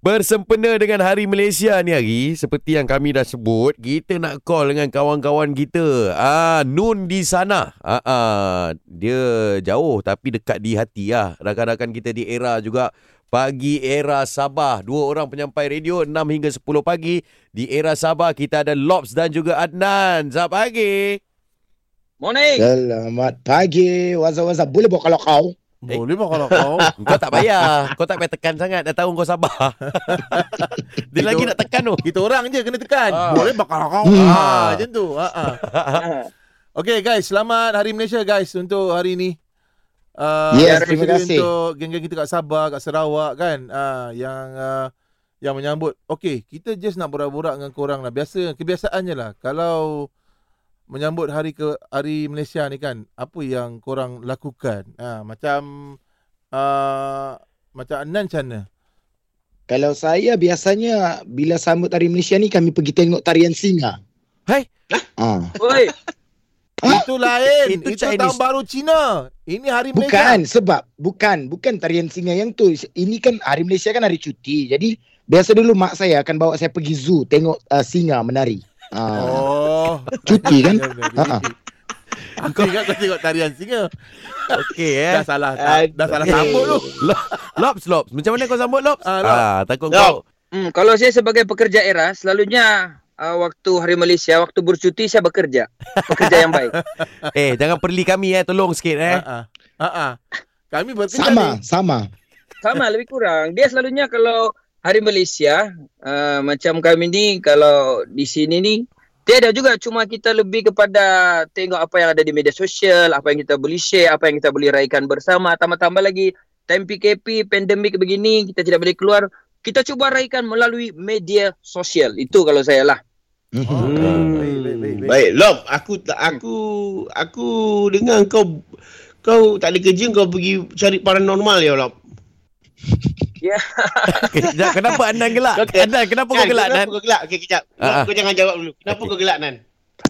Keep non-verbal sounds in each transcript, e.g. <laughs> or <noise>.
Bersempena dengan Hari Malaysia ni hari, seperti yang kami dah sebut, kita nak call dengan kawan-kawan kita. Ah, Nun di sana. Ah, ah, dia jauh tapi dekat di hati lah. Rakan-rakan kita di era juga. Pagi era Sabah. Dua orang penyampai radio 6 hingga 10 pagi. Di era Sabah kita ada Lobs dan juga Adnan. Selamat pagi. Morning. Selamat pagi. Wazah-wazah. Boleh buat kalau kau? Eh. Boleh mah kalau kau. <laughs> Kau tak payah. Kau tak payah tekan sangat. Dah tahu kau sabar. <laughs> Dia lagi nak tekan tu. Kita orang je kena tekan. Ah. Boleh mah kalau kau. Hmm. Ha, macam tu. Ha, ha. <laughs> Okay guys, selamat Hari Malaysia guys untuk hari ni. Uh, Yes, especially terima kasih. Untuk geng-geng kita kat Sabah, kat Sarawak kan. Uh, yang uh, yang menyambut. Okay, kita just nak borak-borak dengan korang lah. Biasa, kebiasaannya lah. Kalau menyambut hari ke hari Malaysia ni kan, apa yang korang lakukan? Uh, macam uh, macam Anan macam mana? Kalau saya biasanya bila sambut Hari Malaysia ni kami pergi tengok tarian singa. Hai. Ah. Oi, Itu lain. Itu Itu, Chinese. tahun baru Cina. Ini hari Malaysia. Bukan sebab bukan bukan tarian singa yang tu. Ini kan Hari Malaysia kan hari cuti. Jadi biasa dulu mak saya akan bawa saya pergi zoo tengok uh, singa menari. Ah. Oh. Cuti kan? Benar, Ha, ha. Aku ingat kau tengok tarian singa. Okey eh. Dah salah. Dah, dah salah sambut tu. Lobs, Lobs. Macam mana kau sambut Lobs? Ah, Lobs. Ah, takut Lobs. kau. hmm, kalau saya sebagai pekerja era, selalunya uh, waktu Hari Malaysia, waktu bercuti saya bekerja. Pekerja yang baik. <laughs> Eh, jangan perli kami eh. Tolong sikit eh. Ha ah. Ha ah. Kami bekerja Sama, ni. sama. Sama, lebih kurang. Dia selalunya kalau Hari Malaysia, uh, macam kami ni, kalau di sini ni, tiada juga. Cuma kita lebih kepada tengok apa yang ada di media sosial, apa yang kita boleh share, apa yang kita boleh raikan bersama. Tambah-tambah lagi, time PKP, pandemik begini, kita tidak boleh keluar. Kita cuba raikan melalui media sosial. Itu kalau saya lah. Hmm. baik, baik, baik, baik. Baik, Lob, aku tak aku aku dengar kau kau tak ada kerja kau pergi cari paranormal ya, <laughs> Lob. Kejap, kenapa Anan gelak? Okey. Anan, kenapa kau gelak, Nan? Kenapa kau gelak? Okey, kejap. Ah. kau jangan jawab dulu. Kenapa Okey. kau gelak, Nan?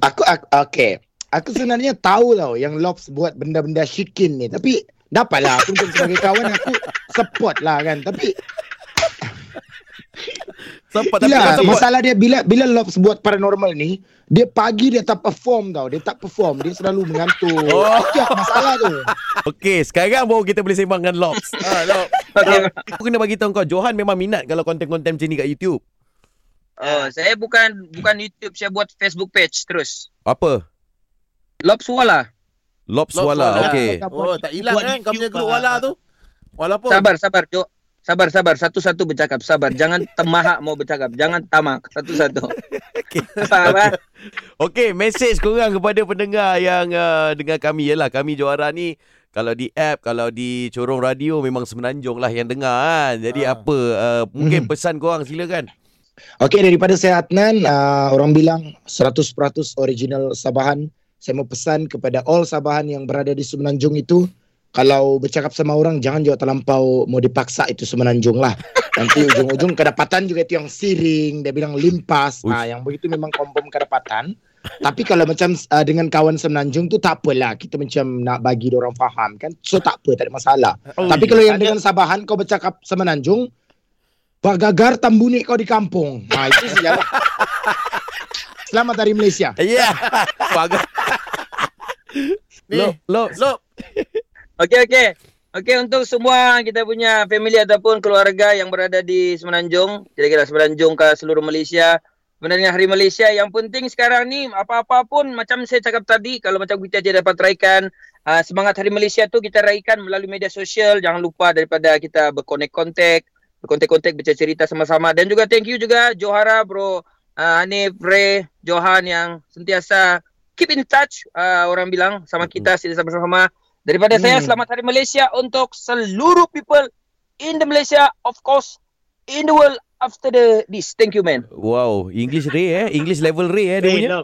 Aku, aku okay. Aku sebenarnya tahu tau yang Lobs buat benda-benda syikin ni. Tapi dapatlah aku untuk sebagai kawan aku support lah kan. Tapi Sempat tapi sebut. masalah dia bila bila Lobs buat paranormal ni, dia pagi dia tak perform tau. Dia tak perform, dia selalu mengantuk. Oh. Yang masalah tu. Okey, sekarang baru kita boleh sembang dengan Lobs. Ah, Lob. <laughs> Aku kena bagi tahu kau, Johan memang minat kalau konten-konten macam ni kat YouTube. Oh, saya bukan bukan YouTube, saya buat Facebook page terus. Apa? Lobs Wala. Wala. Okey. Oh, tak hilang Buat kan kau punya grup wala tu. Walaupun Sabar, sabar, Jo. Sabar, sabar. Satu-satu bercakap. Sabar. Jangan temahak mau bercakap. Jangan tamak. Satu-satu. Okey. <laughs> Faham, ah? Okey, message korang kepada pendengar yang uh, dengar kami ialah kami juara ni kalau di app, kalau di corong radio memang semenanjung lah yang dengar kan. Jadi Ah. apa uh, mungkin Mhm. pesan korang silakan. Okey daripada saya Adnan, uh, orang bilang 100% original Sabahan. Saya mau pesan kepada all Sabahan yang berada di Semenanjung itu kalau bercakap sama orang jangan juga terlampau mau dipaksa itu Semenanjung lah. <laughs> Nanti ujung-ujung kedapatan juga itu yang siring, dia bilang limpas. Nah, yang begitu memang confirm kedapatan. Tapi kalau macam uh, dengan kawan Semenanjung tu tak apalah. Kita macam nak bagi orang faham kan. So tak apa, tak ada masalah. Oh, Tapi kalau yang ada- dengan Sabahan kau bercakap Semenanjung, Pak Gagar tambuni kau di kampung. Nah, itu saja lah. Selamat Hari Malaysia. Ya. Yeah. bagus. Ni, Lob, Lobs. Lob. Okey, okey. Okey, untuk semua kita punya family ataupun keluarga yang berada di Semenanjung, kira-kira Semenanjung ke seluruh Malaysia, sebenarnya Hari Malaysia yang penting sekarang ni apa-apa pun macam saya cakap tadi, kalau macam kita je dapat raikan uh, semangat Hari Malaysia tu kita raikan melalui media sosial, jangan lupa daripada kita berkonek-kontek, berkontek-kontek bercerita sama-sama. Dan juga thank you juga Johara bro uh, Hanif, Ray, Johan yang sentiasa keep in touch uh, orang bilang sama kita sila sama-sama. Daripada Hmm. saya selamat hari Malaysia untuk seluruh people in the Malaysia. Of course in the world after the this. Thank you man. Wow, English Ray eh. English level Ray eh dia Hey, punya.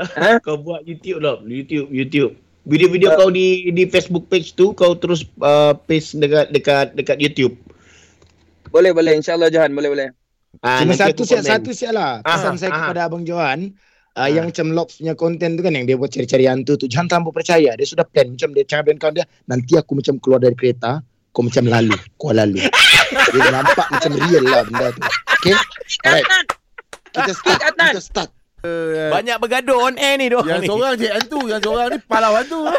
Ha? <laughs> Kau buat YouTube, Lob. YouTube, YouTube. Video-video kau di di Facebook page tu kau terus uh, paste dekat dekat dekat YouTube. Boleh boleh insyaallah Johan boleh boleh. Ah, Cuma satu siap satu siap lah. Pesan Aha, saya aha. kepada Abang Johan. Uh, Ah. yang macam Lobs punya konten tu kan yang dia buat cari-cari hantu tu jangan terlalu percaya dia sudah plan macam dia cakap dengan kawan dia nanti aku macam keluar dari kereta kau macam lalu. Kau lalu. Dia nampak macam real lah benda tu. Okay? Alright. Kita start. Kita start. Banyak bergaduh on air ni doh. Yang seorang cik hantu, yang seorang ni pahlawan tu. <laughs>